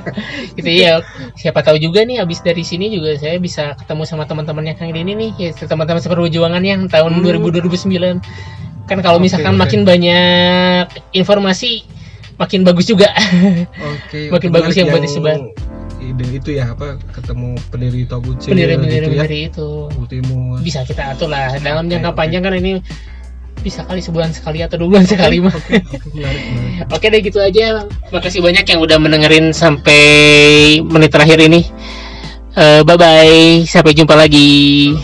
(laughs) Gitu ya siapa tahu juga nih abis dari sini juga saya bisa ketemu sama teman-temannya Kang ini nih ya teman-teman seperjuangan yang tahun hmm. 2000 2009 kan kalau okay, misalkan okay. makin banyak informasi makin bagus juga. (laughs) Okay, makin bagus yang, buat disebar. ide itu ya apa ketemu pendiri Toguchi pendiri pendiri, gitu ya. itu. Bisa kita atur lah dalam jangka okay, panjang kan ini bisa kali sebulan sekali atau dua bulan sekali mah. Oke, okay, okay, deh gitu aja. Makasih banyak yang udah mendengarin sampai menit terakhir ini. Uh, bye bye, sampai jumpa lagi.